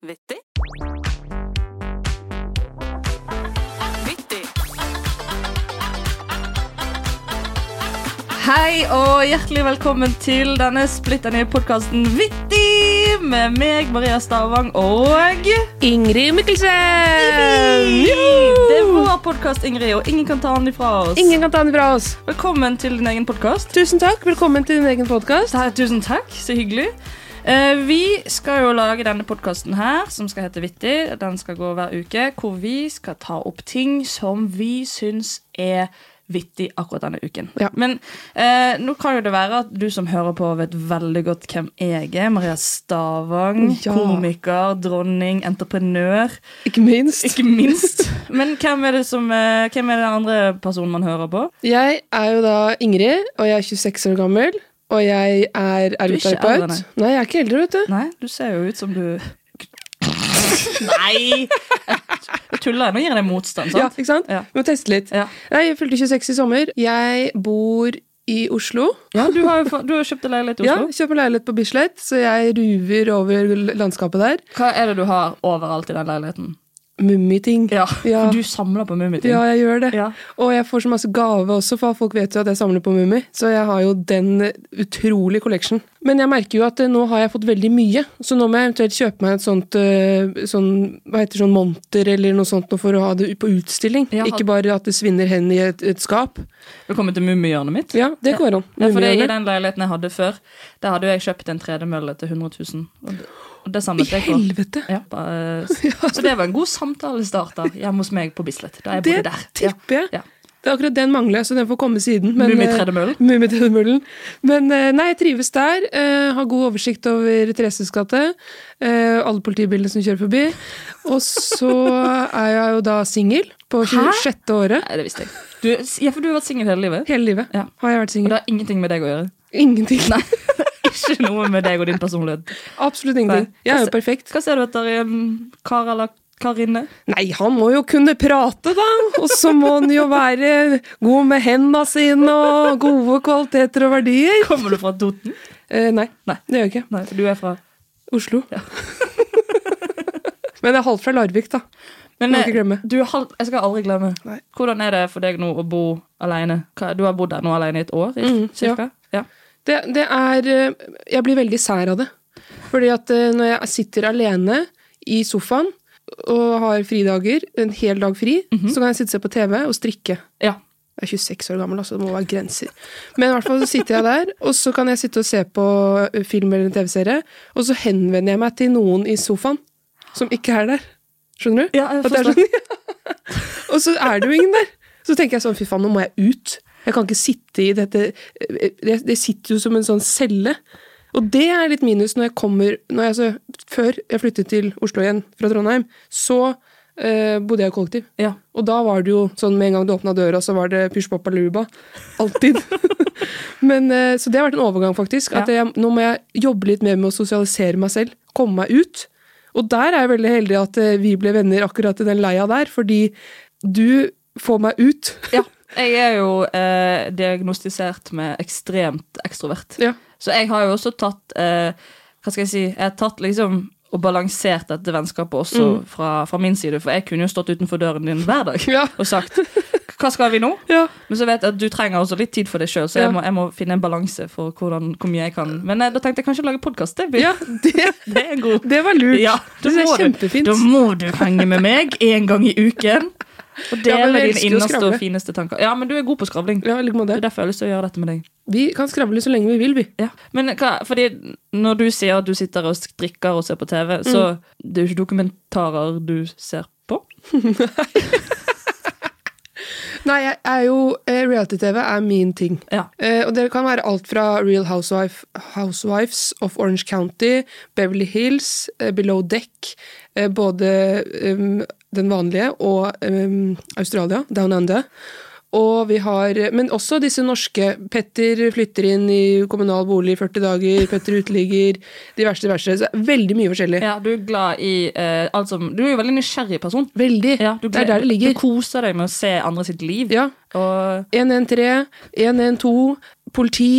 Vittig. Vittig. Hei og hjertelig velkommen til denne splitter nye podkasten Vittig med meg, Maria Stavang og Ingrid Mikkelsen! Det er vår podkast, Ingrid, og ingen kan ta den ifra oss. Ingen kan ta den fra oss. Velkommen til din egen podkast. Tusen takk. Velkommen til din egen podkast. Tusen takk, så hyggelig. Eh, vi skal jo lage denne podkasten her, som skal hete Vittig. Den skal gå hver uke, hvor vi skal ta opp ting som vi syns er vittig akkurat denne uken. Ja. Men eh, nå kan jo det være at du som hører på, vet veldig godt hvem jeg er. Maria Stavang. Ja. Komiker, dronning, entreprenør. Ikke minst. Ikke minst. Men hvem er det som eh, Hvem er den andre personen man hører på? Jeg er jo da Ingrid, og jeg er 26 år gammel. Og jeg er ergoterapeut. nei. Nei, jeg er ikke eldre, vet du. Nei, du ser jo ut som du Nei! Jeg tuller. Nå gir jeg deg motstand, sant? Ja, ikke sant? Ja. Vi må teste litt. Ja. Nei, jeg fylte 26 i sommer. Jeg bor i Oslo. Ja, du har jo du har kjøpt en leilighet i Oslo? Ja, kjøpt Kjøper leilighet på Bislett, så jeg ruver over landskapet der. Hva er det du har overalt i den leiligheten? Mummiting. Ja, Ja. for Du samler på mummiting. Ja, jeg gjør det. Ja. Og jeg får så masse gave også, for folk vet jo at jeg samler på Mummi. Så jeg har jo den utrolig collection. Men jeg merker jo at eh, nå har jeg fått veldig mye, så nå må jeg eventuelt kjøpe meg et sånt eh, sånn, hva heter sånn monter eller noe sånt for å ha det på utstilling. Ja. Ikke bare at det svinner hen i et, et skap. Velkommen til mummihjørnet mitt. Ja, det går an. Ja, for det, I den leiligheten jeg hadde før, der hadde jeg kjøpt en tredemølle til 100 000. Det, samme I helvete! Ja, bare, så det var en god samtalestarter hjemme hos meg på Bislett. Da jeg Det bodde der. Ja. tipper jeg. Ja. Det er akkurat den mangler, så den får komme siden. eh, Mummitredemøllen. Men eh, nei, jeg trives der. eh, har god oversikt over Thereses gate. eh, alle politibilene som kjører forbi. Og så er jeg jo da singel på Hæ? 26. året. Nei, det visste jeg. Du, ja, for du har vært singel hele livet. Hele livet Ja. har jeg vært Og det har ingenting med deg å gjøre. Ingenting. Nei, Ikke noe med deg og din personlighet. Absolutt ingenting. Jeg er jo perfekt. Hva ser du etter i en kar eller karinne? Nei, han må jo kunne prate, da! Og så må han jo være god med hendene sine og gode kvaliteter og verdier. Kommer du fra Toten? Eh, nei, Nei. det gjør jeg ikke. Nei, for du er fra Oslo. Men jeg er halvt fra Larvik, da. Men jeg, ikke eh, du. Jeg skal aldri glemme. Nei. Hvordan er det for deg nå å bo alene? Du har bodd der nå alene i et år? Mm, cirka? Ja. Det, det er eh, Jeg blir veldig sær av det. Fordi at eh, når jeg sitter alene i sofaen og har fridager, en hel dag fri, så kan jeg sitte og se på TV og strikke. ja. Jeg er 26 år gammel, altså det må være grenser. Men i hvert fall så sitter jeg der, og så kan jeg sitte og se på eh, film eller en TV-serie, og så henvender jeg meg til noen i sofaen som ikke er der. Skjønner du? Ja, jeg forstår. sånn, og så er det jo ingen der. Så tenker jeg sånn, fy faen, nå må jeg ut. Jeg kan ikke sitte i dette Det, det sitter jo som en sånn celle. Og det er litt minus når jeg kommer når jeg, altså, Før jeg flyttet til Oslo igjen fra Trondheim, så eh, bodde jeg i kollektiv. Ja. Og da var det jo sånn med en gang du åpna døra, så var det pysj poppa luba. Alltid. Men, eh, så det har vært en overgang, faktisk. At jeg, nå må jeg jobbe litt mer med å sosialisere meg selv. Komme meg ut. Og der er jeg veldig heldig at eh, vi ble venner akkurat i den leia der, fordi du får meg ut. ja. Jeg er jo eh, diagnostisert med ekstremt ekstrovert. Ja. Så jeg har jo også tatt eh, Hva skal jeg si? Jeg har tatt liksom og balansert dette vennskapet også fra, fra min side. For jeg kunne jo stått utenfor døren din hver dag Ja. og sagt hva skal vi nå? Ja. Men så vet jeg at du trenger også litt tid for deg sjøl, så jeg, må, jeg må finne en balanse for hvordan, hvor mye jeg kan. Men jeg, da tenkte jeg kanskje å lage podkast. Det, ja, det, det en god det var lurt. Ja, det er kjempefint. du-. Da må du henge med meg en gang i uken. Og dele ja, dine innerste og fineste tanker. Ja, men du er god på skravling. Ja, like Det det er derfor jeg har lyst til å gjøre dette med deg. Vi kan skravle så lenge vi vil, vi. Ja. Men hva, fordi når du sier at du sitter og strikker og ser på TV, så det er jo ikke dokumentarer du ser på? Nei, jeg er jo eh, Reality-TV er min ting. Ja. Eh, og det kan være alt fra Real Housewife, Housewives of Orange County, Beverly Hills, eh, Below Deck, eh, både em, den vanlige og um, Australia, Down Under. Og vi har, Men også disse norske. Petter flytter inn i kommunal bolig i 40 dager. Petter uteligger. Diverse, diverse. Så veldig mye forskjellig. Ja, du er glad i eh, alt som Du er jo veldig nysgjerrig person. Veldig. Ja, du, det er der det ligger. Du koser deg med å se andre sitt liv. Ja. Og 113, 112, politi,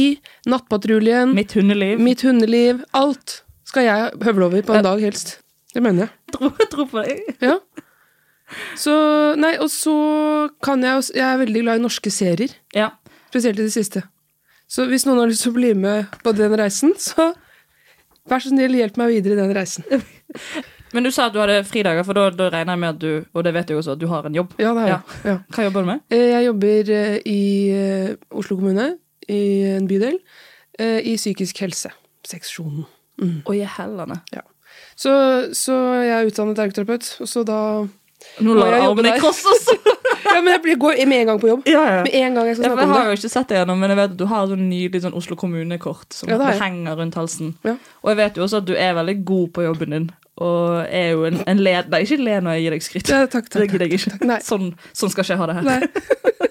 Nattpatruljen, mitt hundeliv. mitt hundeliv. Alt skal jeg høvle over på en dag, helst. Det mener jeg. Tro, tro på deg. Ja. Så, nei, og så kan jeg også Jeg er veldig glad i norske serier. Ja. Spesielt i det siste. Så hvis noen har lyst til å bli med på den reisen, så vær så snill, hjelp meg videre i den reisen. Men du sa at du hadde fridager, for da, da regner jeg med at du Og det vet jeg også, at du har en jobb. Ja, det har jeg. Ja. Hva jobber du med? Eh, Jeg jobber eh, i eh, Oslo kommune, i en bydel, i psykisk helse-seksjonen. Og i hellene. Ja. Så, så jeg er utdannet ergoterapeut, og så da Nå lar la jeg armene i også. Ja, men jeg går med en gang på jobb. ja, ja. Med en gang jeg skal Ja, jeg har jo ikke sett det gjennom, men jeg vet at du har sånn nydelig sånn Oslo kommune-kort som henger rundt halsen. Ja. Og jeg vet jo også at du er veldig god på jobben din, og er jo en, en led... Nei, ikke le når jeg gir deg skryt. Ja, takk, takk, Det gidder jeg ikke. Sånn, sånn skal ikke jeg ha det her.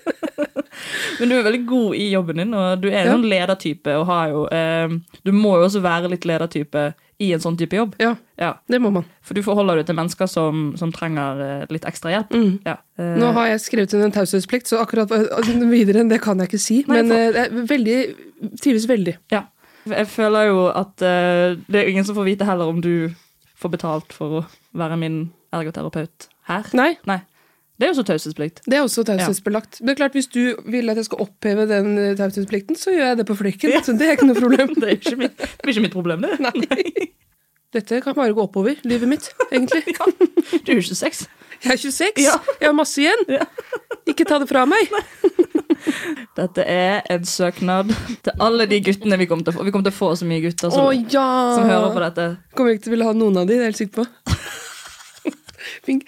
Men du er veldig god i jobben din, og du er en Ja. sånn ledertype. Og har jo, eh, du må jo også være litt ledertype i en sånn type jobb. Ja, Ja, det må man. For du forholder deg til mennesker som, som trenger eh, litt ekstra hjelp. Mm. Ja. eh, Nå har jeg skrevet under en taushetsplikt, så akkurat videre enn det kan jeg ikke si. Nei, Men for- eh, jeg veldig, trives veldig. Ja. Jeg føler jo at eh, det er ingen som får vite heller om du får betalt for å være min ergoterapeut her. Nei, Nei. Det er også taushetsplikt. det er også taushetsbelagt. Men det er klart, hvis du vil at jeg skal oppheve den eh, taushetsplikten, så gjør jeg det på flekken. Så det er ikke noe problem. Det, er ikke mitt, det blir ikke mitt problem, det. Nei. Dette kan bare gå oppover, livet mitt, egentlig. Du er jo 26. Jeg er 26, Ja. jeg har masse igjen. Ja. Ikke ta det fra meg. Dette er en søknad til alle de guttene vi kommer til å få. Vi kommer til å få så mye gutter som, ja! som hører på dette. Kommer ikke til å ville ha noen av de, det er jeg helt sikker på. Fing-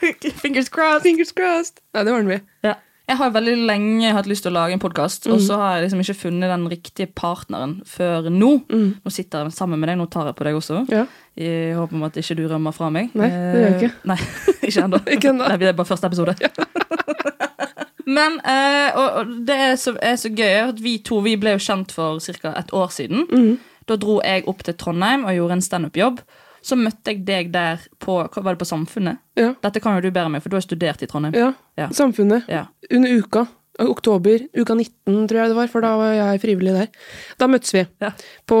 Fingers crossed. Fingers crossed. Nei, det ordner vi. Ja. Jeg har veldig lenge hatt lyst til å lage en podkast, Mm. og så har jeg liksom ikke funnet den riktige partneren før nå. Mm. Nå sitter jeg sammen med deg, nå tar jeg på deg også. Ja. I håp om at ikke du rømmer fra meg. Nei, det gjør jeg ikke. Eh, Nei, ikke ennå. Ikke ennå. Nei, det er bare første episode. Men eh, og, og det er så, er så gøy at vi to vi ble jo kjent for ca. et år siden. Mm. Da dro jeg opp til Trondheim og gjorde en standup-jobb. Så møtte jeg deg der på var det på Samfunnet. Ja. Dette kan jo du bedre med, for du har studert i Trondheim. ja. Ja. Samfunnet. Ja. Under uka. Oktober. Uka 19, tror jeg det var, for da var jeg frivillig der. Da møttes vi. Ja. På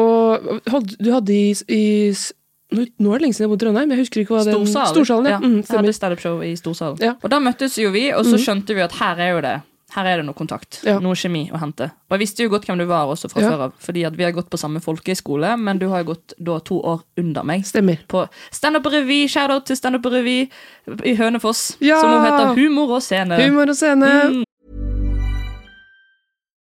Du hadde i, i nå, nå er det lenge siden jeg bodde i Trondheim. Jeg husker ikke hva den Storsalen. Storsalen, ja. Mm, jeg hadde standup-show i Storsalen. Ja. Og da møttes jo vi, og så skjønte vi at her er jo det her er det noe kontakt. Ja. Noe kjemi å hente. Og jeg visste jo godt hvem du var også fra Ja. før av, fordi at vi har gått på samme folkehøyskole, men du har jo gått da to år under meg. Stemmer. På standup revy, shout-out til standup revy i Hønefoss, Ja! som nå heter Humor og scene. Humor og scene. Mm.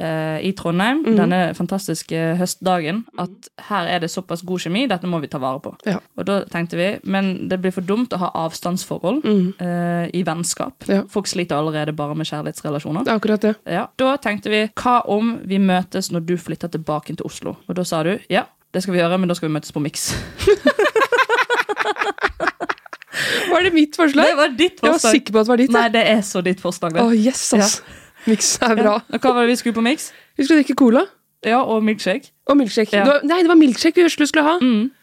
i Trondheim, mm. denne fantastiske høstdagen, at her er det såpass god kjemi, dette må vi ta vare på. Ja. Og da tenkte vi, men det blir for dumt å ha avstandsforhold eh, i vennskap. Mhm. Ja. Folk sliter allerede bare med kjærlighetsrelasjoner. Det er akkurat det. Ja. Da tenkte vi, hva om vi møtes når du flytter tilbake til Oslo? Og da sa du, ja, det skal vi gjøre, men da skal vi møtes på Mix. Var det mitt forslag? Det var ditt forslag. Jeg var sikker på at det var ditt. Nei, det er så ditt forslag, det. Å, yes, ass. Mix er bra. Ja. Hva var det vi skulle på Mix? Vi skulle drikke cola Ja, og milkshake. og milkshake. Ja. Det var, nei, det var milkshake vi først skulle ha.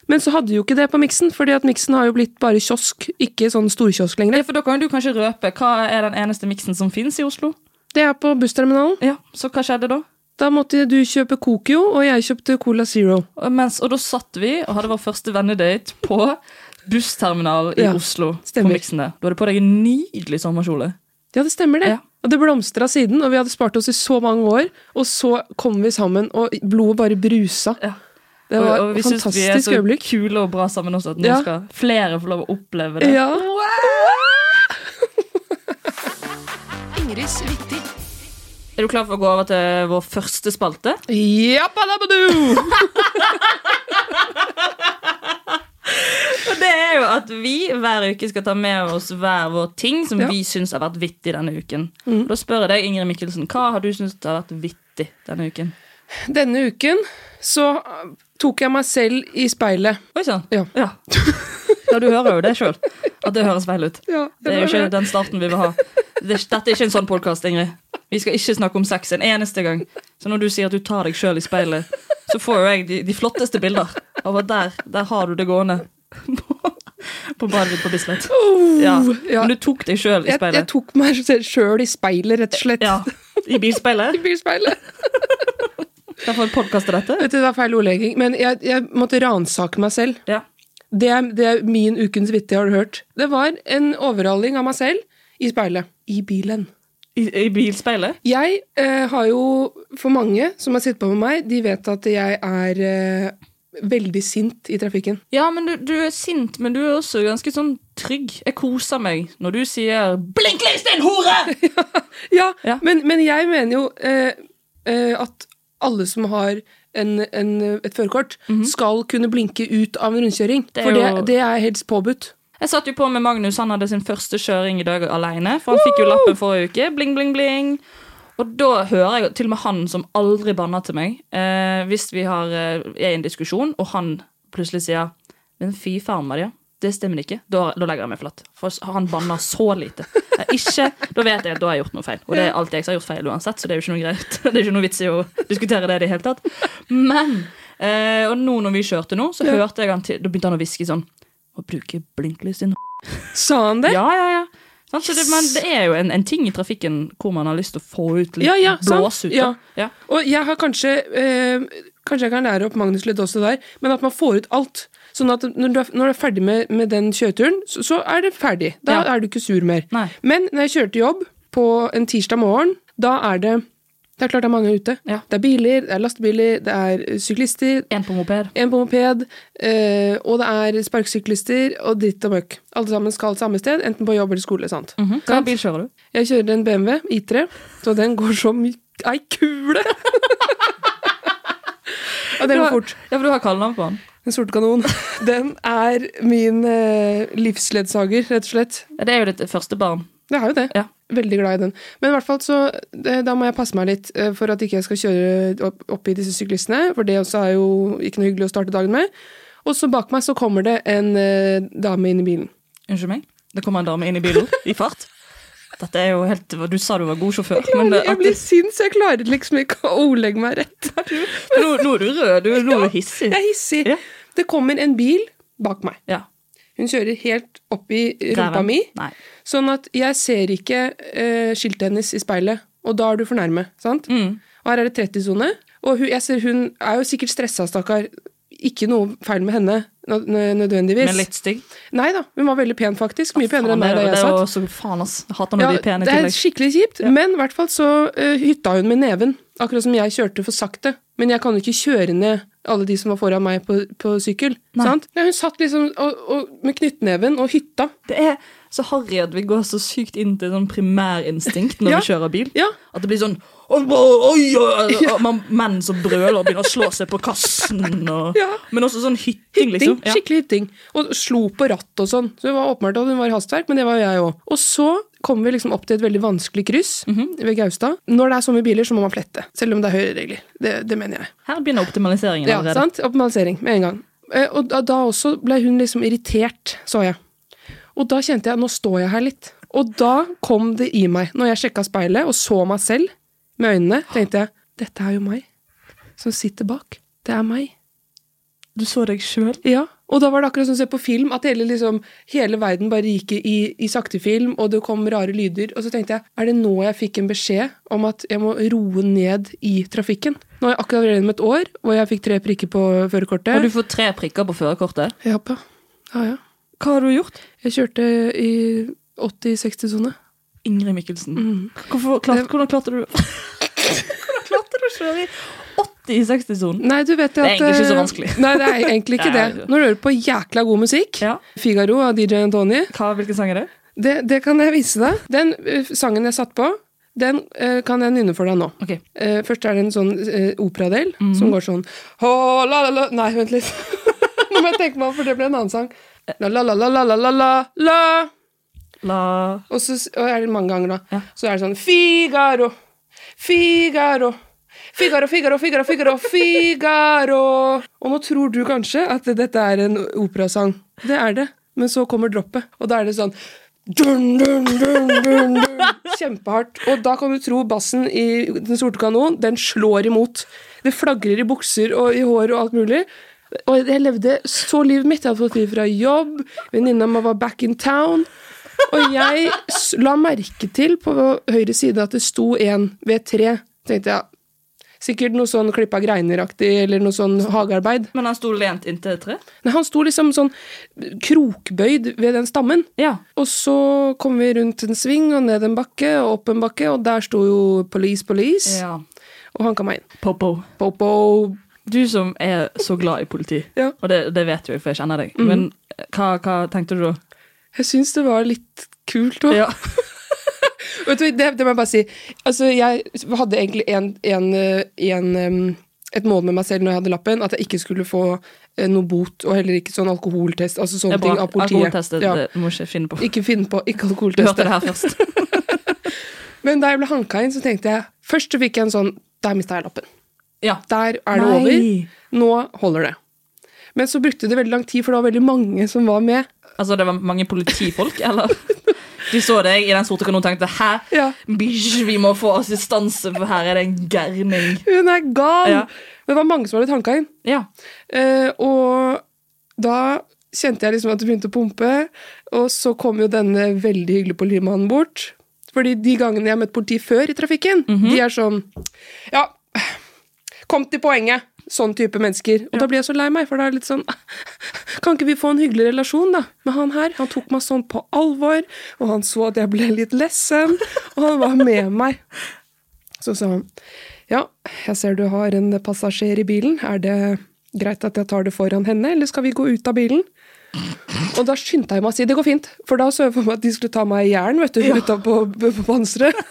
Men så hadde jo ikke det på miksen, fordi at miksen har jo blitt bare kiosk, ikke sånn storkiosk Ja, lenger. for da kan du kanskje røpe, hva er den eneste miksen som finnes i Oslo? Det er på bussterminalen. Ja, så hva skjedde da? Da måtte du kjøpe Kokio, og jeg kjøpte Cola Zero. Og, mens, og da satt vi og hadde vår første vennedate på bussterminal i Ja, Oslo. stemmer. På Mixene. Du hadde på deg en nydelig sommerkjole. Ja, det stemmer det. Ja. Og det blomstra siden, og vi hadde spart oss i så mange år. Og så kom vi sammen, og blodet bare brusa. Ja. Det var og, og vi et syns vi er så øyeblikk. kule og bra sammen også, at nå Ja. skal flere få lov å oppleve det. Ja. Ingrids. Er du klar for å gå over til vår første spalte? Jappadabadu! Og det er jo at vi hver uke skal ta med oss hver vår ting som Ja. vi syns har vært vittig denne uken. Og Da spør jeg deg, Ingrid Mikkelsen, hva har du syntes har vært vittig denne uken? Denne uken så tok jeg meg selv i speilet. Oi sann. Ja. Ja. ja, du hører jo det sjøl. At det høres feil ut. Ja, Det er jo ikke den starten vi vil ha. Dette er ikke en sånn podkast, Ingrid. Vi skal ikke snakke om sex en eneste gang. Så når du sier at du tar deg sjøl i speilet, så får jo jeg de, de flotteste bilder at der, der har du det gående. På, badet ditt på Bislett. Ja. Oh, ja. Men du tok deg sjøl i Jeg, jeg tok meg sjøl i speilet, rett og slett. Ja, I bilspeilet. I bilspeilet. Derfor podkaster dette. Vet du, Det var feil ordlegging, men jeg, jeg måtte ransake meg selv. Ja. Det det er min ukens vittige, har du hørt. Det var en overhaling av meg selv i speilet. I bilen. I, I bilspeilet. Jeg eh, har jo, for mange som har sittet på med meg, de vet at jeg er eh, veldig sint i trafikken. Ja, men du, du er sint, men du er også ganske sånn trygg. Jeg koser meg når du sier 'blinklys, din hore'! Ja, Ja. Men, men jeg mener jo eh, eh, at alle som har en, en, et førerkort, skal kunne blinke ut av en rundkjøring. Det jo... for det, det er helst påbudt. Jeg satt jo på med Magnus, han hadde sin første kjøring i dag alene. For han fikk jo lappen forrige uke. Bling, bling, bling. Og da hører jeg til og med han som aldri banner til meg, eh, hvis vi har, eh, er i en diskusjon, og han plutselig sier Men fy faen, Maria. Det stemmer ikke. Da, da legger jeg meg flatt. For han banner så lite. Ikke, da vet jeg at da har jeg gjort noe feil. Og det er alltid jeg som har gjort feil uansett, så det er jo ikke noe greit. Det er ikke noe vits i å diskutere det i det hele tatt. Men eh, Og nå når vi kjørte nå, så hørte jeg han til Da begynte han å hviske sånn Å bruke blinklys din Sa han det? ja, ja, ja. Sant, så det, men det er jo en, en ting i trafikken hvor man har lyst til å få ut litt Ja, ja, blås ut. Ja. Ja. Og jeg har kanskje eh, Kanskje jeg kan lære opp Magnus litt også der, men at man får ut alt. Sånn at når du er, når du er ferdig med, med den kjøreturen, så, så er det ferdig. Da er du ikke sur mer. Nei. Men når jeg kjører til jobb på en tirsdag morgen, da er det Det er klart det er mange ute. Ja. Det er biler, det er lastebiler, det er syklister, En på moped. en på moped, eh, og det er sparkesyklister og dritt og møkk. Alle sammen skal samme sted, enten på jobb eller skole. sant? Mhm. Hva bil kjører du? Jeg kjører en BMW I3, så den går så mye Ei kule! ja, den går fort. Ja, for du har kallenavn på den. En sorte kanon. Den er min eh, livsledsager, rett og slett. Ja, det er jo ditt første barn. Det er jo det. Ja. Veldig glad i den. Men i hvert fall så, da må jeg passe meg litt eh, for at ikke jeg skal kjøre opp, opp i disse syklistene, for det også er jo ikke noe hyggelig å starte dagen med. Og så bak meg så kommer det en eh, dame inn i bilen. Unnskyld meg? Det kommer en dame inn i bilen i fart. Dette er jo helt Du sa du var god sjåfør, men det, jeg blir sint, så jeg klarer liksom ikke å ordlegge meg rett. nå, nå er du rød. Du, nå er du hissig. Jeg er hissig. Ja. Det kommer en bil bak meg. Ja. Hun kjører helt opp i rumpa mi, Nei. sånn at jeg ser ikke uh, skiltet hennes i speilet. Og da er du for nærme. sant? Mm. Og her er det 30-sone. Og hun, jeg ser hun er jo sikkert stressa, stakkar. Ikke noe feil med henne nø- nø- nødvendigvis. Men litt stygg. Nei da, hun var veldig pen, faktisk. Mye penere enn meg da jeg satt. det er jo så faen, ass. Hater når Ja, de pene det er skikkelig kjipt, men i hvert fall så uh, hytta hun med neven. Akkurat som jeg kjørte for sakte. Men jeg kan jo ikke kjøre ned alle de som var foran meg på, på sykkel. Sant? Ja, hun satt liksom og, og, med knyttneven og hytta. Det er så harry at vi går så sykt inn til sånn primærinstinkt når Ja. vi kjører bil. Ja, At det blir sånn Oi, oi, oi, man, Menn som brøler og begynner å slå seg på kassen. Og, Ja. Men også sånn hytting, liksom. Ja. skikkelig hytting. Og slo på ratt og sånn. Så det var åpenbart at hun var i hastverk, men det var jeg òg. Og så kommer vi liksom opp til et veldig vanskelig kryss Mhm. ved Gaustad. Når det er så mye biler, så må man flette. Selv om det er høyreregler. Det, det mener jeg. Her begynner optimaliseringen Ja, allerede. sant? Optimalisering med en gang. Eh, Og da, da også ble hun liksom irritert, så jeg. Og da kjente jeg nå står jeg her litt. Og da kom det i meg, når jeg sjekka speilet og så meg selv med øynene, tenkte jeg dette er jo meg som sitter bak. Det er meg. Du så deg sjøl. Ja, og da var det akkurat som å se på film, at hele, liksom, hele verden bare gikk i, i sakte film, og det kom rare lyder. Og så tenkte jeg, er det nå jeg fikk en beskjed om at jeg må roe ned i trafikken? Nå har jeg akkurat vært gjennom et år, og jeg fikk tre prikker på førerkortet. Har du fått tre prikker på førerkortet? Ja, ja. ja, ja. Hva har du gjort? Jeg kjørte i 80-60-sone. Ingrid Mikkelsen. Mm. Hvorfor, klart, hvordan klarte du Hvordan klarte du å kjøre i 80-60-sonen? Nei, du vet at, Det er egentlig ikke så eh, vanskelig. Nei, det er egentlig ikke det. Når du hører på jækla god musikk, Ja. Figaro av DJ Antoni, hvilken sang er det? det, det kan jeg vise deg. Den eh, sangen jeg satt på, den uh, kan jeg nynne for deg nå. Okay. Uh, først er det en sånn uh, operadel mm. som går sånn oh, la, la, la. Nei, vent litt. nå må jeg tenke meg om, for det ble en annen sang. La, la, la, la, la, la, la, la. la. Og så og er det mange ganger, da. Ja. Så er det sånn Figaro, Figaro. Figaro, Figaro, Figaro, Figaro, Figaro. Og nå tror du kanskje at dette er en operasang. Det er det. Men så kommer droppet, og da er det sånn dun, dun, dun. Kjempehardt. Og da kan du tro bassen i Den sorte kanon, den slår imot. Det flagrer i bukser og i hår og alt mulig. Og jeg levde så livet mitt. Jeg hadde fått tid fra jobb, venninna mi var back in town. Og jeg la merke til på høyre side at det sto en ved tre. Tenkte jeg, Sikkert noe sånn klippa greiner-aktig, eller noe sånn hagearbeid. Men han sto lent inntil et tre? Nei, han sto liksom sånn krokbøyd ved den stammen. Ja. Og så kom vi rundt en sving og ned en bakke og opp en bakke, og der sto jo Police Police ja. og hanka meg inn. Popo. Popo. Du som er så glad i politi, Ja. og det, det vet jo jeg, for jeg kjenner deg, men hva, hva tenkte du da? Jeg syns det var litt kult òg. Ja. Vet du, det, det må jeg bare si. Altså, jeg hadde egentlig en, en, eh, en, et mål med meg selv når jeg hadde lappen, at jeg ikke skulle få eh, noe bot, og heller ikke sånn alkoholtest. Altså sånne ting av politiet. Ja. det må ikke finne på. Ikke finne på, ikke Du hørte det her først. Men da jeg ble hanka inn, så tenkte jeg Først fikk jeg en sånn Der mista jeg lappen. Ja. Der er det Nei. over. Nå holder det. Men så brukte det veldig lang tid, for det var veldig mange som var med. Altså, det var mange politifolk, eller? De så deg i den sorte kanonen og tenkte hæ, Ja. Bish, vi må få assistanse, for her er det en gærning. Hun er gal! Ja. Men det var mange som hadde tanka inn. Ja. Eh, og da kjente jeg liksom at det begynte å pumpe, og så kom jo denne veldig hyggelige politimannen bort. Fordi de gangene jeg har møtt politi før i trafikken, de er sånn Ja, kom til poenget! Sånn type mennesker. Og da blir jeg så lei meg, for da er det litt sånn Kan ikke vi få en hyggelig relasjon, da, med han her? Han tok meg sånn på alvor, og han så at jeg ble litt lessen, og han var med meg. Så sa han ja, jeg ser du har en passasjer i bilen. Er det greit at jeg tar det foran henne, eller skal vi gå ut av bilen? Og da skyndte jeg meg å si det går fint, for da så jeg for meg at de skulle ta meg i jern vet du, utapå på panseret.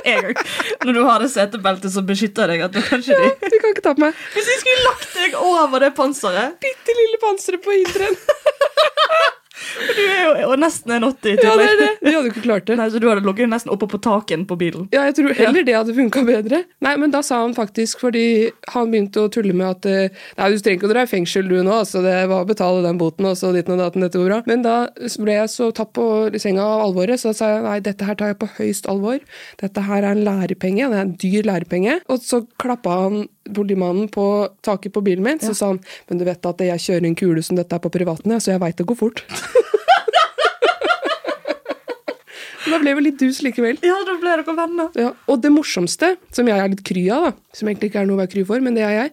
En gang. Når du har det setebeltet som beskytter deg, at du kanskje de De kan ikke ta på meg. Hvis de skulle lagt deg over det panseret Bitte lille panseret på hinderen. Du er jo og nesten 1,80 i Ja, det er det. De hadde jo ikke klart det. Nei, så du hadde ligget nesten oppe på taken på bilen. Ja, jeg tror heller det hadde funka bedre. Nei, men da sa han faktisk, fordi han begynte å tulle med at eh, Nei, du trenger ikke å dra i fengsel du nå, altså det var å betale den boten, og så ditten og datten, dette går bra. Men da ble jeg så tatt på senga av alvoret, så da sa jeg nei, dette her tar jeg på høyst alvor. Dette her er en lærepenge, det er en dyr lærepenge. Og så klappa han politimannen på taket på bilen min, så sa han men du vet at jeg kjører en kule som dette er på privaten, så jeg veit det går fort. da ble vi litt dus likevel. Ja, da ble dere venner. Ja, og det morsomste, som jeg er litt kry av, da, som egentlig ikke er noe å være kry for, men det er jeg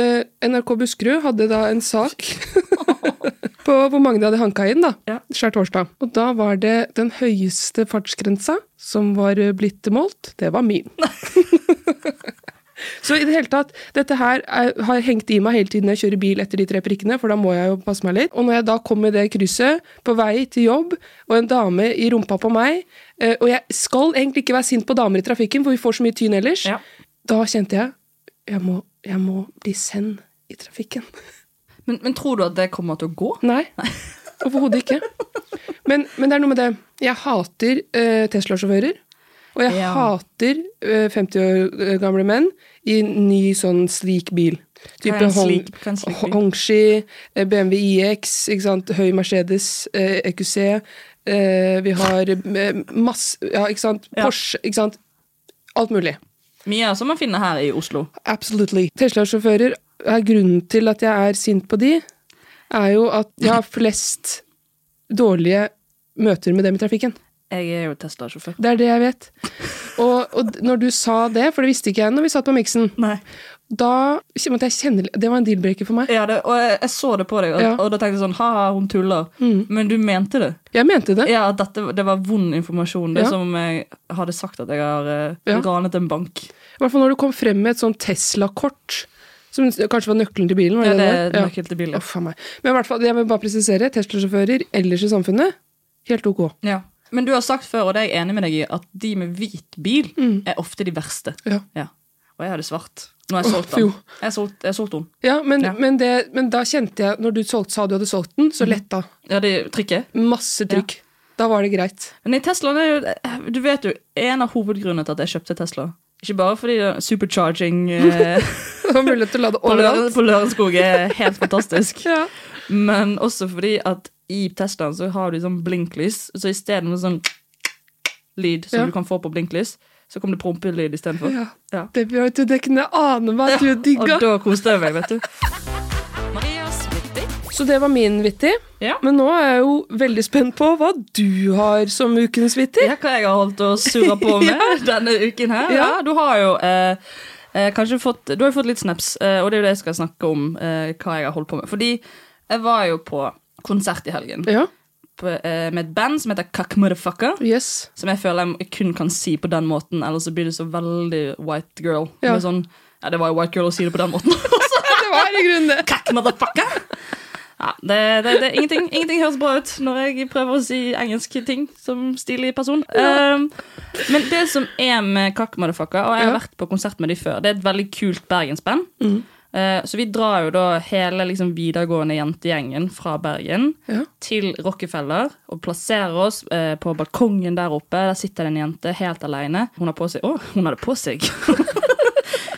eh, NRK Buskerud hadde da en sak på hvor mange de hadde hanka inn, da. Ja. Skjærtorsdag. Og da var det den høyeste fartsgrensa som var blitt målt, det var min. Så i det hele tatt, dette her er, har hengt i meg hele tiden jeg kjører bil etter de tre prikkene, for da må jeg jo passe meg litt. Og når jeg da kom i det krysset på vei til jobb, og en dame i rumpa på meg, eh, og jeg skal egentlig ikke være sint på damer i trafikken, for vi får så mye tyn ellers, Ja. da kjente jeg jeg må, jeg må bli send i trafikken. Men, men tror du at det kommer til å gå? Nei, overhodet ikke. Men, men det er noe med det. Jeg hater uh, Tesla-sjåfører. Og jeg Ja. hater uh, 50 år gamle menn i ny sånn sleek bil. Type Hongshi, eh, BMW iX, ikke sant? høy Mercedes, eh, EQC. Eh, vi har eh, masse Ja, ikke sant? Ja. Porsche, ikke sant? Alt mulig. Mye som man finner her i Oslo. Absolutely. Tesla-sjåfører er grunnen til at jeg er sint på de, er jo at jeg har flest dårlige møter med dem i trafikken. Jeg er jo Tesla-sjåfør. Det er det jeg vet. Og, og når du sa det, for det visste ikke jeg når vi satt på miksen, Nei. da måtte jeg kjenne Det var en deal-breaker for meg. Ja, det, og jeg, jeg så det på deg, og, Ja. og da tenkte jeg sånn Ha-ha, hun tuller. Men du mente det. Jeg mente det. Ja, at dette, det var vond informasjon. Det Ja. som jeg hadde sagt at jeg har uh, Ja. ranet en bank. I hvert fall når du kom frem med et sånn Tesla-kort. Som kanskje var nøkkelen til bilen? Ja, det det det er nøkkelen til bilen. Ja. Oh. Men i hvert fall, jeg vil bare presisere, Tesla-sjåfører ellers i samfunnet, helt ok. Ja. Men du har sagt før, og det er jeg enig med deg i, at de med hvit bil er ofte de verste. Ja. Og jeg hadde svart. Nå har jeg solgt den. Jeg har solgt, jeg solgt den. Ja, men, Ja. Men, det, men da kjente jeg, når du solgt, sa du hadde solgt den, Mhm. så letta. Ja, det trykket. Masse trykk. Da var det greit. Men i Teslaen er jo Du vet jo, en av hovedgrunnene til at jeg kjøpte Tesla Ikke bare fordi det er supercharging eh, mulighet til å lade overalt. på Lørenskog er helt fantastisk. Ja. Men også fordi at i testene så har du sånn blinklys, så istedenfor sånn lyd som Ja. du kan få på blinklys, så kom det prompelyd istedenfor. Ja. Ja. Det, vet du, det kunne jeg ane meg at du digga. Og da koste jeg meg, vet du. Så det var min vittig. Ja. Men nå er jeg jo veldig spent på hva du har som ukens vittig. Ja, hva jeg har holdt å surre på med denne uken her. Ja, Ja. du har jo eh, eh, kanskje fått Du har jo fått litt snaps, eh, og det er jo det jeg skal snakke om. Eh, hva jeg har holdt på med. Fordi jeg var jo på konsert i helgen Ja, på, eh, med et band som heter Cuck Motherfucker. yes. Som jeg føler jeg kun kan si på den måten, ellers så blir det så veldig white girl. Ja. Sånn, ja, det var jo white girl å si det på den måten. Det var i grunnen det. Kakk Motherfucker! Ja, det, det, det, ingenting, ingenting høres bra ut når jeg prøver å si engelske ting som stilig person. Um, men det som er med Kakk Motherfucker, og jeg har Ja. vært på konsert med dem før, det er et veldig kult bergensband. Mm. Eh, så vi drar jo da hele liksom, videregående jentegjengen fra Bergen Ja. til Rockefeller og plasserer oss eh, på balkongen der oppe. Der sitter det en jente helt alene. Hun har på seg Å, hun hadde på seg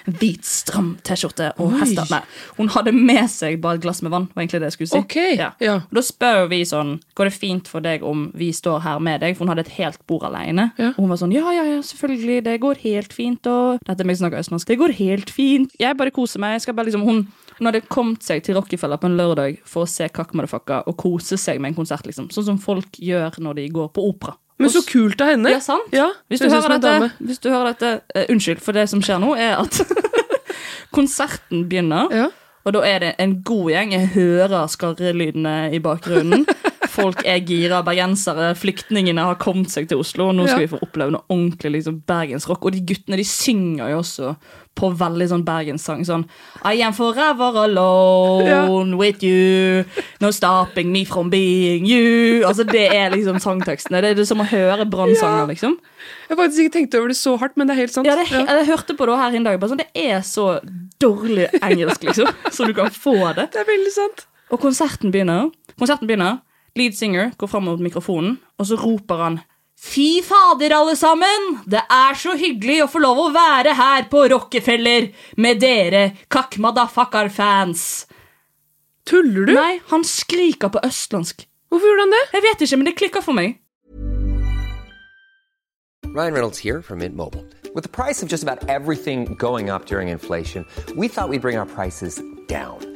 hvit, stram T-skjorte og hester. Hun hadde med seg bare et glass med vann. var egentlig det jeg skulle si. Okay. Ja. ja. Da spør vi sånn Går det fint for deg om vi står her med deg? For hun hadde et helt bord alene. Ja. Og hun var sånn Ja, ja, ja, selvfølgelig. Det går helt fint. Og Dette er meg som snakker østlandsk. Det går helt fint. Jeg bare koser meg. Jeg skal bare liksom Hun, hun hadde kommet seg til Rockefeller på en lørdag for å se Kakk Motherfucker og kose seg med en konsert, liksom. Sånn som folk gjør når de går på opera. Men så kult av henne. Ja, sant? Ja, Hvis du, dette, hvis du hører dette uh, Unnskyld, for det som skjer nå, er at konserten begynner. Ja. Og da er det en god gjeng. Jeg hører skarrelydene i bakgrunnen. Folk er gira, bergensere. Flyktningene har kommet seg til Oslo. Og nå skal Ja. vi få oppleve noe ordentlig liksom, bergensrock. Og de guttene de synger jo også på veldig sånn bergenssang. Sånn I am forever alone with you. No stopping me from being you. Altså Det er liksom sangtekstene. Det er det som å høre brannsanger, liksom. Jeg har faktisk ikke tenkt over det så hardt, men det er helt sant. Ja, det, ja. Jeg hørte på det her en dag. Bare sånn, det er så dårlig engelsk, liksom. Så du kan få det. Det er veldig sant. Og konserten begynner. Konserten begynner. Lead singer går fram mot mikrofonen, og så roper han Fy fader, alle sammen! Det er så hyggelig å få lov å være her på Rockefeller med dere Kakk Madafakar-fans. Tuller du? Nei, han skriker på østlandsk. Hvorfor gjorde han det? Jeg vet ikke, men det klikker for meg. Ryan Reynolds her fra Mint Mobile. Med prisen på nesten alt som går opp under inflasjonen, trodde vi at vi skulle bringe prisene våre down.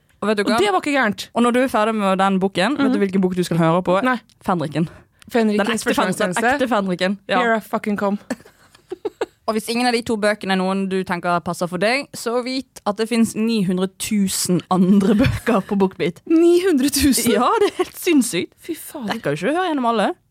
Og vet du Og det var ikke gærent. Og når du er ferdig med den boken, vet du hvilken bok du skal høre på? Nei. Fenriken. Den Fenrikens ekte, den ekte Fenriken. Ja. Here I fucking come. Og hvis ingen av de to bøkene er noen du tenker passer for deg, så vit at det fins 900 000 andre bøker på Bookbeat. 900 000! Ja, det er helt sinnssykt. Fy fader. Rekker jo ikke å høre gjennom alle.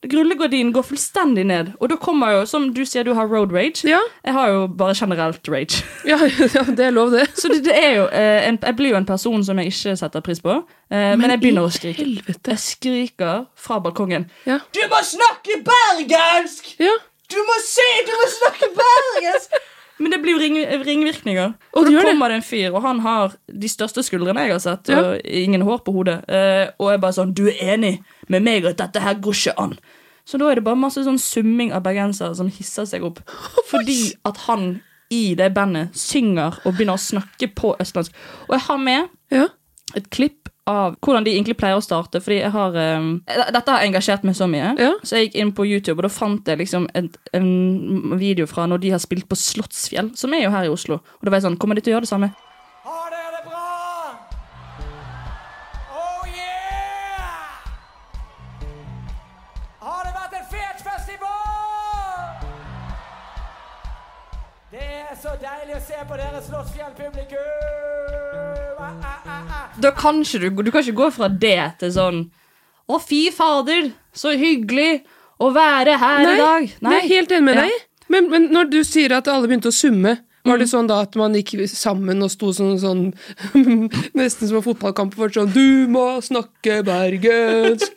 Rullegardinen går fullstendig ned, og da kommer jo, som du sier, du har road rage. Ja, Jeg har jo bare generelt rage. ja, ja det er lov, det. Så det, det er jo eh, en, Jeg blir jo en person som jeg ikke setter pris på, eh, men, jeg begynner å skrike. Helvete. Jeg skriker fra balkongen. Ja. Du må snakke bergensk! Ja. Du må se, du må snakke bergensk! Men det blir jo ring, ringvirkninger. Og da kommer det en fyr, og han har de største skuldrene jeg har sett, Ja. og ingen hår på hodet. Eh, og jeg bare sånn Du er enig med meg at dette her går ikke an? Så da er det bare masse sånn summing av bergensere som hisser seg opp. Fordi at han i det bandet synger og begynner å snakke på østlandsk. Og jeg har med Ja. et klipp av hvordan de egentlig pleier å starte. Fordi jeg har um, Dette har engasjert meg så mye. Ja. Så jeg gikk inn på YouTube, og da fant jeg liksom en, en video fra når de har spilt på Slottsfjell, som er jo her i Oslo. Og da var jeg sånn Kommer de til å gjøre det samme? Har dere det bra? Oh yeah! Har det vært en fet festival? Det er så deilig å se på dere Slottsfjell-publikum! Da kan ikke du Du kan ikke gå fra det til sånn Å, fy fader, så hyggelig å være her i dag. Nei, det er helt enig med Ja. deg. Men, men når du sier at alle begynte å summe, var Mm. det sånn da at man gikk sammen og sto sånn, sånn Nesten som en fotballkamp for sånn Du må snakke bergensk.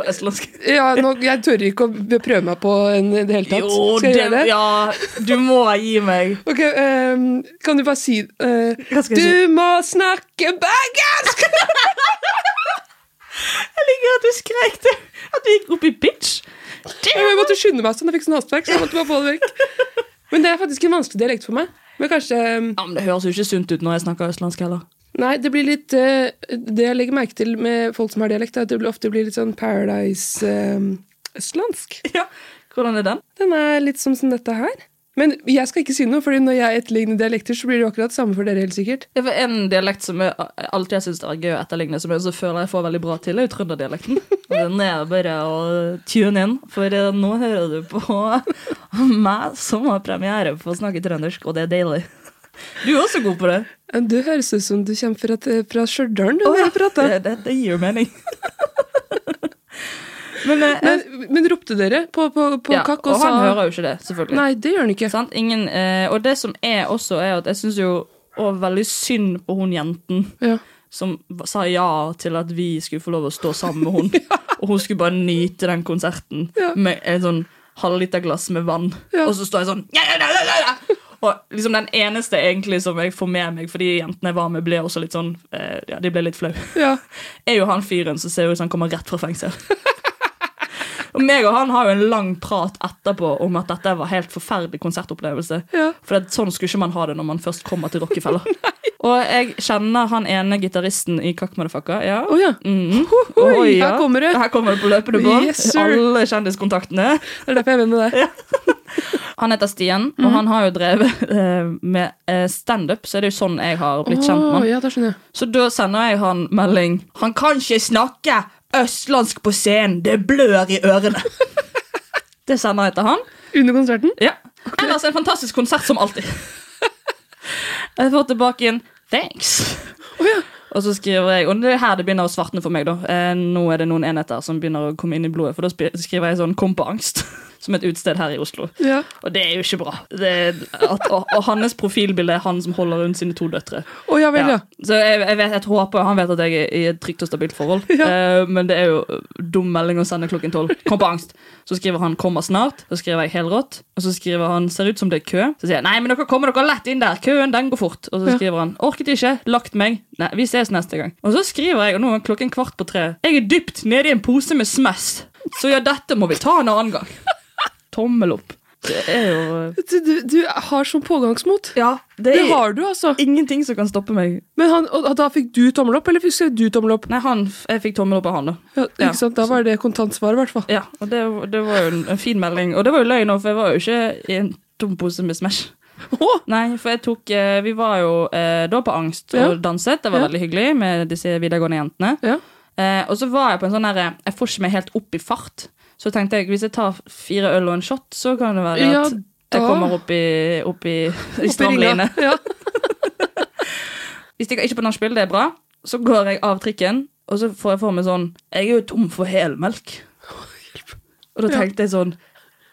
På østlandsk. Ja, nå, jeg tør ikke å prøve meg på en i det hele tatt. Jo, Skal jeg gjøre det? ja, du må gi meg. Ok, um, Kan du bare si uh, Du må snakke bergensk! Jeg liker at du skrek det. At du gikk opp i pitch. Jeg måtte skynde meg sånn, jeg fikk sånn hastverk. Så jeg måtte bare få det vekk. Men det er faktisk en vanskelig dialekt for meg. Men kanskje um, Ja, men Det høres jo ikke sunt ut når jeg snakker østlandsk heller. Nei, det blir litt eh, Det jeg legger merke til med folk som har dialekt, er at det ofte blir litt sånn Paradise-østlandsk. Ja, Hvordan er den? Den er litt som, som dette her. Men jeg skal ikke si noe, Fordi når jeg etterligner dialekter, så blir det jo akkurat samme for dere. helt sikkert Det for En dialekt som jeg alltid har syntes er gøy å etterligne, som jeg føler jeg får veldig bra til, er jo trønderdialekten. Og Den er bare å tune inn, for eh, nå hører du på meg som har premiere på å snakke trøndersk, og det er deilig. Du er også god på det. Du høres ut som du kommer fra, fra Stjørdal. når du prater. Det, det, det gir jo mening. Men, eh, Men, men ropte dere på, på, på ja, kakk og og, sa han hører jo ikke det, selvfølgelig. Nei, det gjør han ikke. Sant? Ingen, eh, og det som er også, er at jeg syns jo også veldig synd på hun jenten Ja. som sa ja til at vi skulle få lov å stå sammen med hun. Og hun skulle bare nyte den konserten Ja. med et sånn halvliterglass med vann. Ja. Og så står jeg sånn ja, ja, ja, ja, ja. Og liksom den eneste egentlig som jeg får med meg, for de jentene jeg var med, ble også litt sånn eh, Ja, de ble litt flau. Ja. Er jo han fyren som ser ut som han kommer rett fra fengsel. Og meg og han har jo en lang prat etterpå om at dette var helt forferdelig konsertopplevelse. Ja. For det, sånn skulle ikke man ha det når man først kommer til Rockefeller. og jeg kjenner han ene gitaristen i Kakk Motherfucker. Ja. Oh, ja. Mm. Oh, ja. her kommer det. Her kommer det på løpende bånd. Yes. Alle kjendiskontaktene. Det er derfor jeg er venn med deg. Han heter Stian, Mhm. og han har jo drevet eh, med eh, standup, så er det jo sånn jeg har blitt kjent med han. ja, da. Så da sender jeg han melding. Han kan ikke snakke østlandsk på scenen, det blør i ørene. det sender jeg til han. Under konserten? Ja. Ellers en fantastisk konsert som alltid. jeg får tilbake en 'thanks'. Oh, ja. Og så skriver jeg, og det er her det begynner å svartne for meg. da eh, Nå er det noen enheter som begynner å komme inn i blodet. For da skriver jeg sånn 'kom på angst'. Som et utested her i Oslo. Ja. Og det er jo ikke bra. Det er at, og, og hans profilbilde er han som holder rundt sine to døtre. Oh, ja vel, ja. Så jeg, jeg, vet, jeg håper han vet at jeg er i et trygt og stabilt forhold. Eh, men det er jo dum melding å sende klokken tolv. Kom på angst. Så skriver han 'kommer snart'. Så skriver jeg 'helrått'. Og så skriver han 'ser ut som det er kø'. Så sier jeg 'nei, men dere kommer dere lett inn der'. Køen, den går fort. Og så Ja. skriver han 'orket ikke, lagt meg'. Nei, vi ses neste gang. Og så skriver jeg, og nå er klokken kvart på tre 'jeg er dypt nede i en pose med smess', Så ja, dette må vi ta en annen gang. Tommel opp. Det er jo Du, du, du har sånn pågangsmot. Ja, Det har du, altså. ingenting som kan stoppe meg. Men han, og da fikk du tommel opp, eller fikk du tommel opp? Nei, han, jeg fikk tommel opp av han, da. Ja, ikke Ja, sant? Da var det kontantsvar, i hvert fall. Ja, og det, det var jo en, en fin melding. Og det var jo løgn, for jeg var jo ikke i en tom pose med Smash. Oh. Nei, for jeg tok eh, Vi var jo eh, da på Angst og Ja. danset. Det var Ja. veldig hyggelig med disse videregående jentene. Ja. Eh, og så var jeg på en sånn derre Jeg får ikke meg helt opp i fart. Så tenkte jeg hvis jeg tar fire øl og en shot, så kan det være Ja, at jeg kommer opp i, opp i, i stramline. Ja. Vi stikker ikke på nachspiel, det er bra. Så går jeg av trikken, og så får jeg for meg sånn Jeg er jo tom for helmelk. Og da Ja. tenkte jeg sånn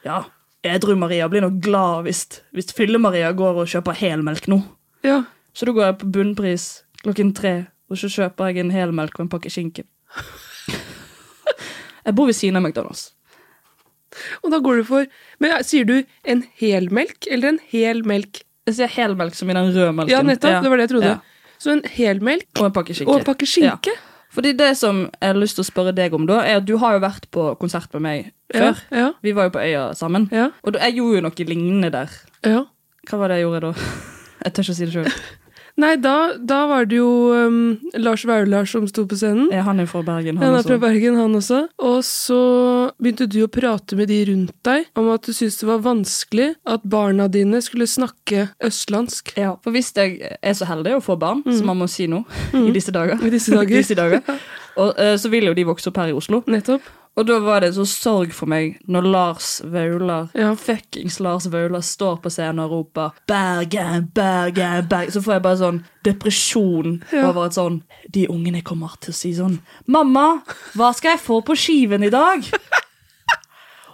Ja, Edru-Maria blir nok glad hvis, hvis Fylle-Maria går og kjøper helmelk nå. ja. Så da går jeg på bunnpris klokken tre, og så kjøper jeg en helmelk og en pakke skinke. Jeg bor ved siden av McDonald's. Og da går du for Men ja, Sier du en helmelk eller en hel melk? Jeg sier helmelk som i den røde melken. Ja, nettopp. Det var det jeg trodde. Ja. Så en helmelk Og en pakke skinke. og en pakke skinke? Fordi det som jeg har lyst til å spørre deg om da, er at du har jo vært på konsert med meg før. Ja. Vi var jo på Øya sammen. Ja. Og jeg gjorde jo noe lignende der. ja. Hva var det jeg gjorde da? Jeg tør ikke å si det sjøl. Nei, da, da var det jo um, Lars Vaular som sto på scenen. Ja, han er fra Bergen? Han er også? fra Bergen, han også. Og så begynte du å prate med de rundt deg om at du syntes det var vanskelig at barna dine skulle snakke østlandsk. Ja, for hvis jeg er så heldig å få barn, som man må si nå i disse dager, Mm. I disse dager. disse dager og, uh, så vil jo de vokse opp her i Oslo. Nettopp. Og da var det så sorg for meg når Lars Vaular, Ja. fuckings Lars Vaular, står på scenen og roper 'Bergen, Bergen, Bergen'. Så får jeg bare sånn depresjon Ja. over at sånn De ungene kommer til å si sånn 'Mamma, hva skal jeg få på skiven i dag?'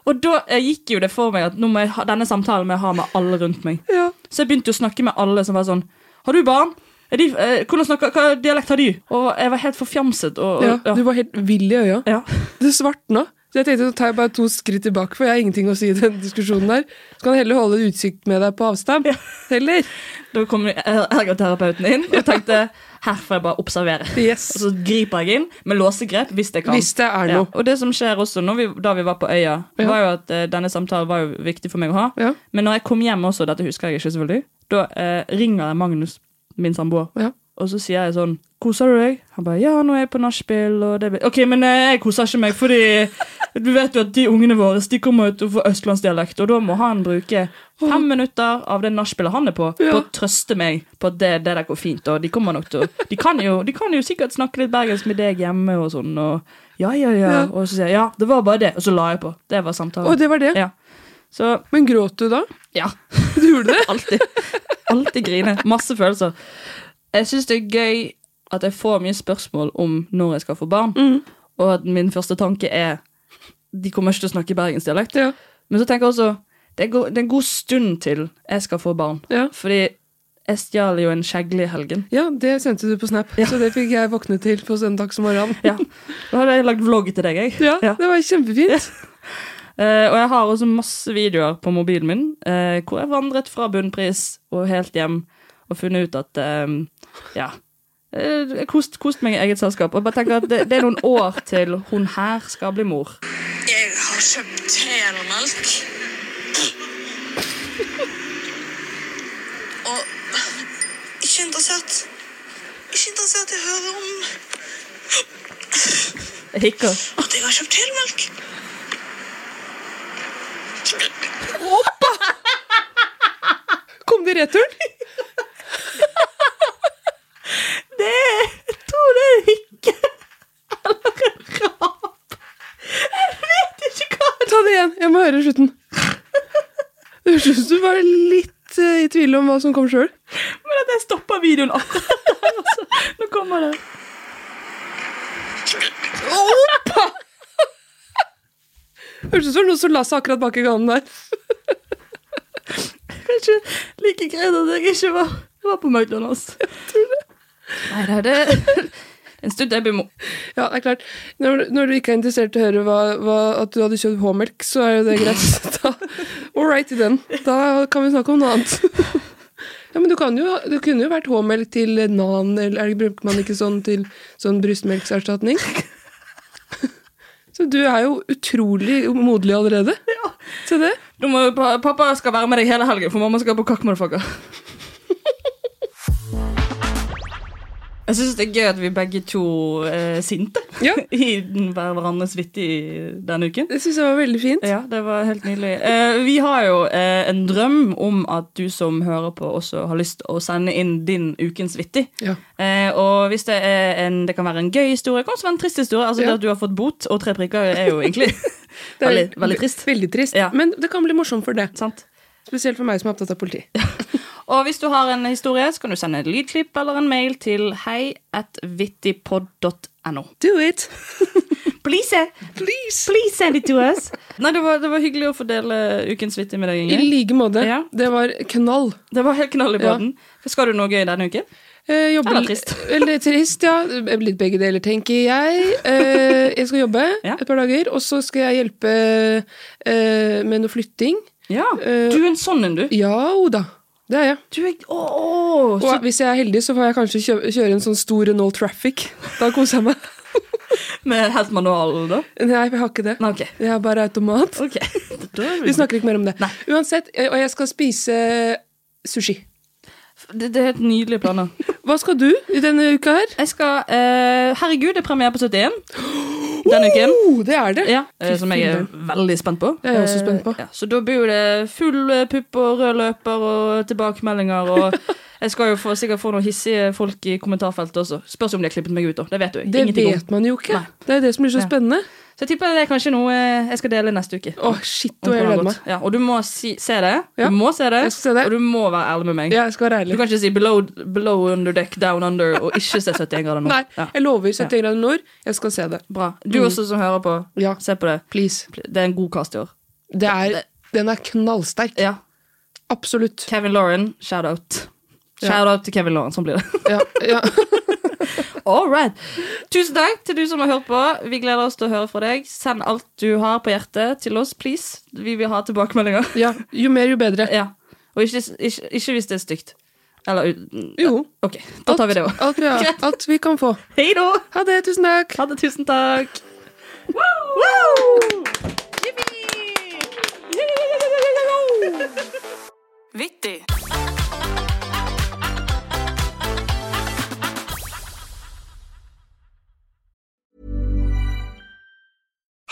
Og da gikk jo det for meg at ha, denne samtalen må jeg ha med alle rundt meg. Ja. Så jeg begynte å snakke med alle som var sånn Har du barn? De, eh, hvordan snakker, hva dialekt har de? Og jeg var helt forfjamset. Og, ja. og, Du var helt vill i øya. ja. Det svartna. Så jeg tenkte, så tar jeg bare to skritt tilbake, for jeg har ingenting å si i den diskusjonen der. Så kan jeg heller holde utsikt med deg på avstand. Heller. Da kom ergoterapeuten inn og tenkte her får jeg bare observere. Yes. Og så griper jeg inn med låsegrep hvis jeg kan. Hvis det er Ja. noe. Og det som skjer også vi, da vi var på øya, Ja. var jo at uh, denne samtalen var jo viktig for meg å ha. Ja. Men når jeg kom hjem også, dette husker jeg ikke selvfølgelig, da uh, ringer jeg Magnus, min samboer, Ja. og så sier jeg sånn Koser du deg? Han bare ja, nå er jeg på nachspiel. og det blir- Ok, men eh, jeg koser ikke meg, fordi du vet jo at de ungene våre de kommer ut og får østlandsdialekt, og da må han bruke fem minutter av det nachspielet han er på, Ja. på å trøste meg på at det, det der går fint. Og de kommer nok til å De kan jo, de kan jo sikkert snakke litt bergensk med deg hjemme og sånn, og ja, ja, ja. Ja. Og så sier jeg ja, det var bare det, og så la jeg på. Det var samtalen. Og det var det. Ja. Så Men gråt du da? ja. Du gjorde det? Alltid. Alltid grine. Masse følelser. Jeg syns det er gøy at jeg får mye spørsmål om når jeg skal få barn, Mm. og at min første tanke er de kommer ikke til å snakke bergensdialekt. Ja. Men så tenker jeg også det er, det er en god stund til jeg skal få barn. Ja. Fordi jeg stjal jo en kjegle i helgen. Ja, det sendte du på Snap, Ja. så det fikk jeg våkne til på søndagsmorgenen. Ja. Da hadde jeg lagd vlogg til deg, jeg. Ja, det var kjempefint. Eh, og jeg har også masse videoer på mobilen min uh, hvor jeg vandret fra bunnpris og helt hjem og funnet ut at eh, Ja. Uh, kost, kost meg i eget selskap. Og bare tenker at det, det er noen år til hun her skal bli mor. Jeg har kjøpt helmelk. Og ikke interessert Ikke interessert i å høre om at jeg har kjøpt helmelk. Kom det i returen? Det Jeg tror det er hikke. Eller en rap. Jeg vet ikke hva Ta det igjen, jeg må høre slutten. Det høres ut som du var litt eh, i tvil om hva som kom sjøl. Men at jeg stoppa videoen akkurat der. Altså. Nå kommer det. Hørtes ut som noen som la seg akkurat bak i ganen der. Kanskje like greit at jeg ikke var, var på McDonald's. Nei, det er det. En stund jeg blir mo... Ja, det er klart. Når, når du ikke er interessert i å høre hva, hva, at du hadde kjøpt H-melk, så er jo det greit. Da, all right i den. Da kan vi snakke om noe annet. Ja, men du kan jo, Det kunne jo vært H-melk til nan, eller er bruker man ikke sånn til sånn brystmelkserstatning? Så du er jo utrolig moderlig allerede. Ja. Se det. Må, pappa skal være med deg hele helgen, for mamma skal på kakk Jeg syns det er gøy at vi begge to er sinte Ja. i hverandres vittig denne uken. Det syns jeg var veldig fint. Ja, det var helt nydelig. Eh, vi har jo eh, en drøm om at du som hører på, også har lyst til å sende inn din ukens vittig. Ja. Eh, og hvis det er en Det kan være en gøy historie, kan også være en trist historie. Altså Ja. Det at du har fått bot og tre prikker, er jo egentlig er veldig, veldig trist. Veldig trist. Ja. Men det kan bli morsomt for det. Sant? Spesielt for meg som er opptatt av politi. Og hvis du har en historie, så kan du sende et lydklipp eller en mail til hei.vittigpod.no. Do it! Please, eh? Please! please send it to us. Nei, det var, det var hyggelig å fordele ukens vittig med deg, I like måte. Ja. Det var knall. Det var helt knall i Ja. båten. Skal du noe gøy denne uken? Eh, jobbe- Eller trist. Eller trist, ja. Litt begge deler, tenker jeg. Eh, jeg skal jobbe Ja. et par dager, og så skal jeg hjelpe eh, med noe flytting. Ja. Eh, Du er en sånn en, du. Ja o da. Det er jeg. Du er Å, å, så, Og hvis jeg er heldig, så får jeg kanskje kjøre, kjøre en sånn stor Renault Traffic. Da koser jeg meg. Med helt manual, da? Nei, jeg har ikke det. Nei, okay. Jeg har bare automat. Okay. Vi snakker ikke mer om det. Nei. Uansett, eh, og jeg skal spise sushi. Det, det er helt nydelige planer. Hva skal du i denne uka her? Jeg skal uh, Herregud, det er premiere på 71 denne uken. Det er det! Ja, eh, som jeg er veldig spent på. Det er jeg også spent på. Eh, Ja, så da blir det full pupp og rød løper og tilbakemeldinger. Og jeg skal jo få, sikkert få noen hissige folk i kommentarfeltet også. Spørs om de har klippet meg ut. da. Det vet du Det ingenting om. vet man jo ikke. Nei. Det er det som blir så spennende. Så jeg tipper det er kanskje noe eh, jeg skal dele neste uke. Åh, shit, du og jeg har gleder meg. Ja, og du må si, se det. Ja, Du må se det, jeg skal se det. Og du må være ærlig med meg. Ja, jeg skal være ærlig. Du kan ikke si below, below under deck, down under og ikke se 71 grader nord. Nei, Ja, jeg lover 70 grader nord. Jeg skal se det. bra. Du også som hører på, Ja, se på det. please. Det er en god cast i år. Det er, den er knallsterk. Ja. Absolutt. Kevin Lauren, shout out. Shout out til Kevin Lauren, sånn blir det. Ja, ja. All right. Tusen takk til du som har hørt på. Vi gleder oss til å høre fra deg. Send alt du har på hjertet til oss, please. Vi vil ha tilbakemeldinger. ja. Jo mer, jo bedre. Ja. Og ikke, ikke, ikke hvis det er stygt. Eller Jo. Jo. OK, da tar vi det òg. Alt, vi alt vi kan få. Hei da! Ha det. Tusen takk. Ha det. Tusen takk. Vittig.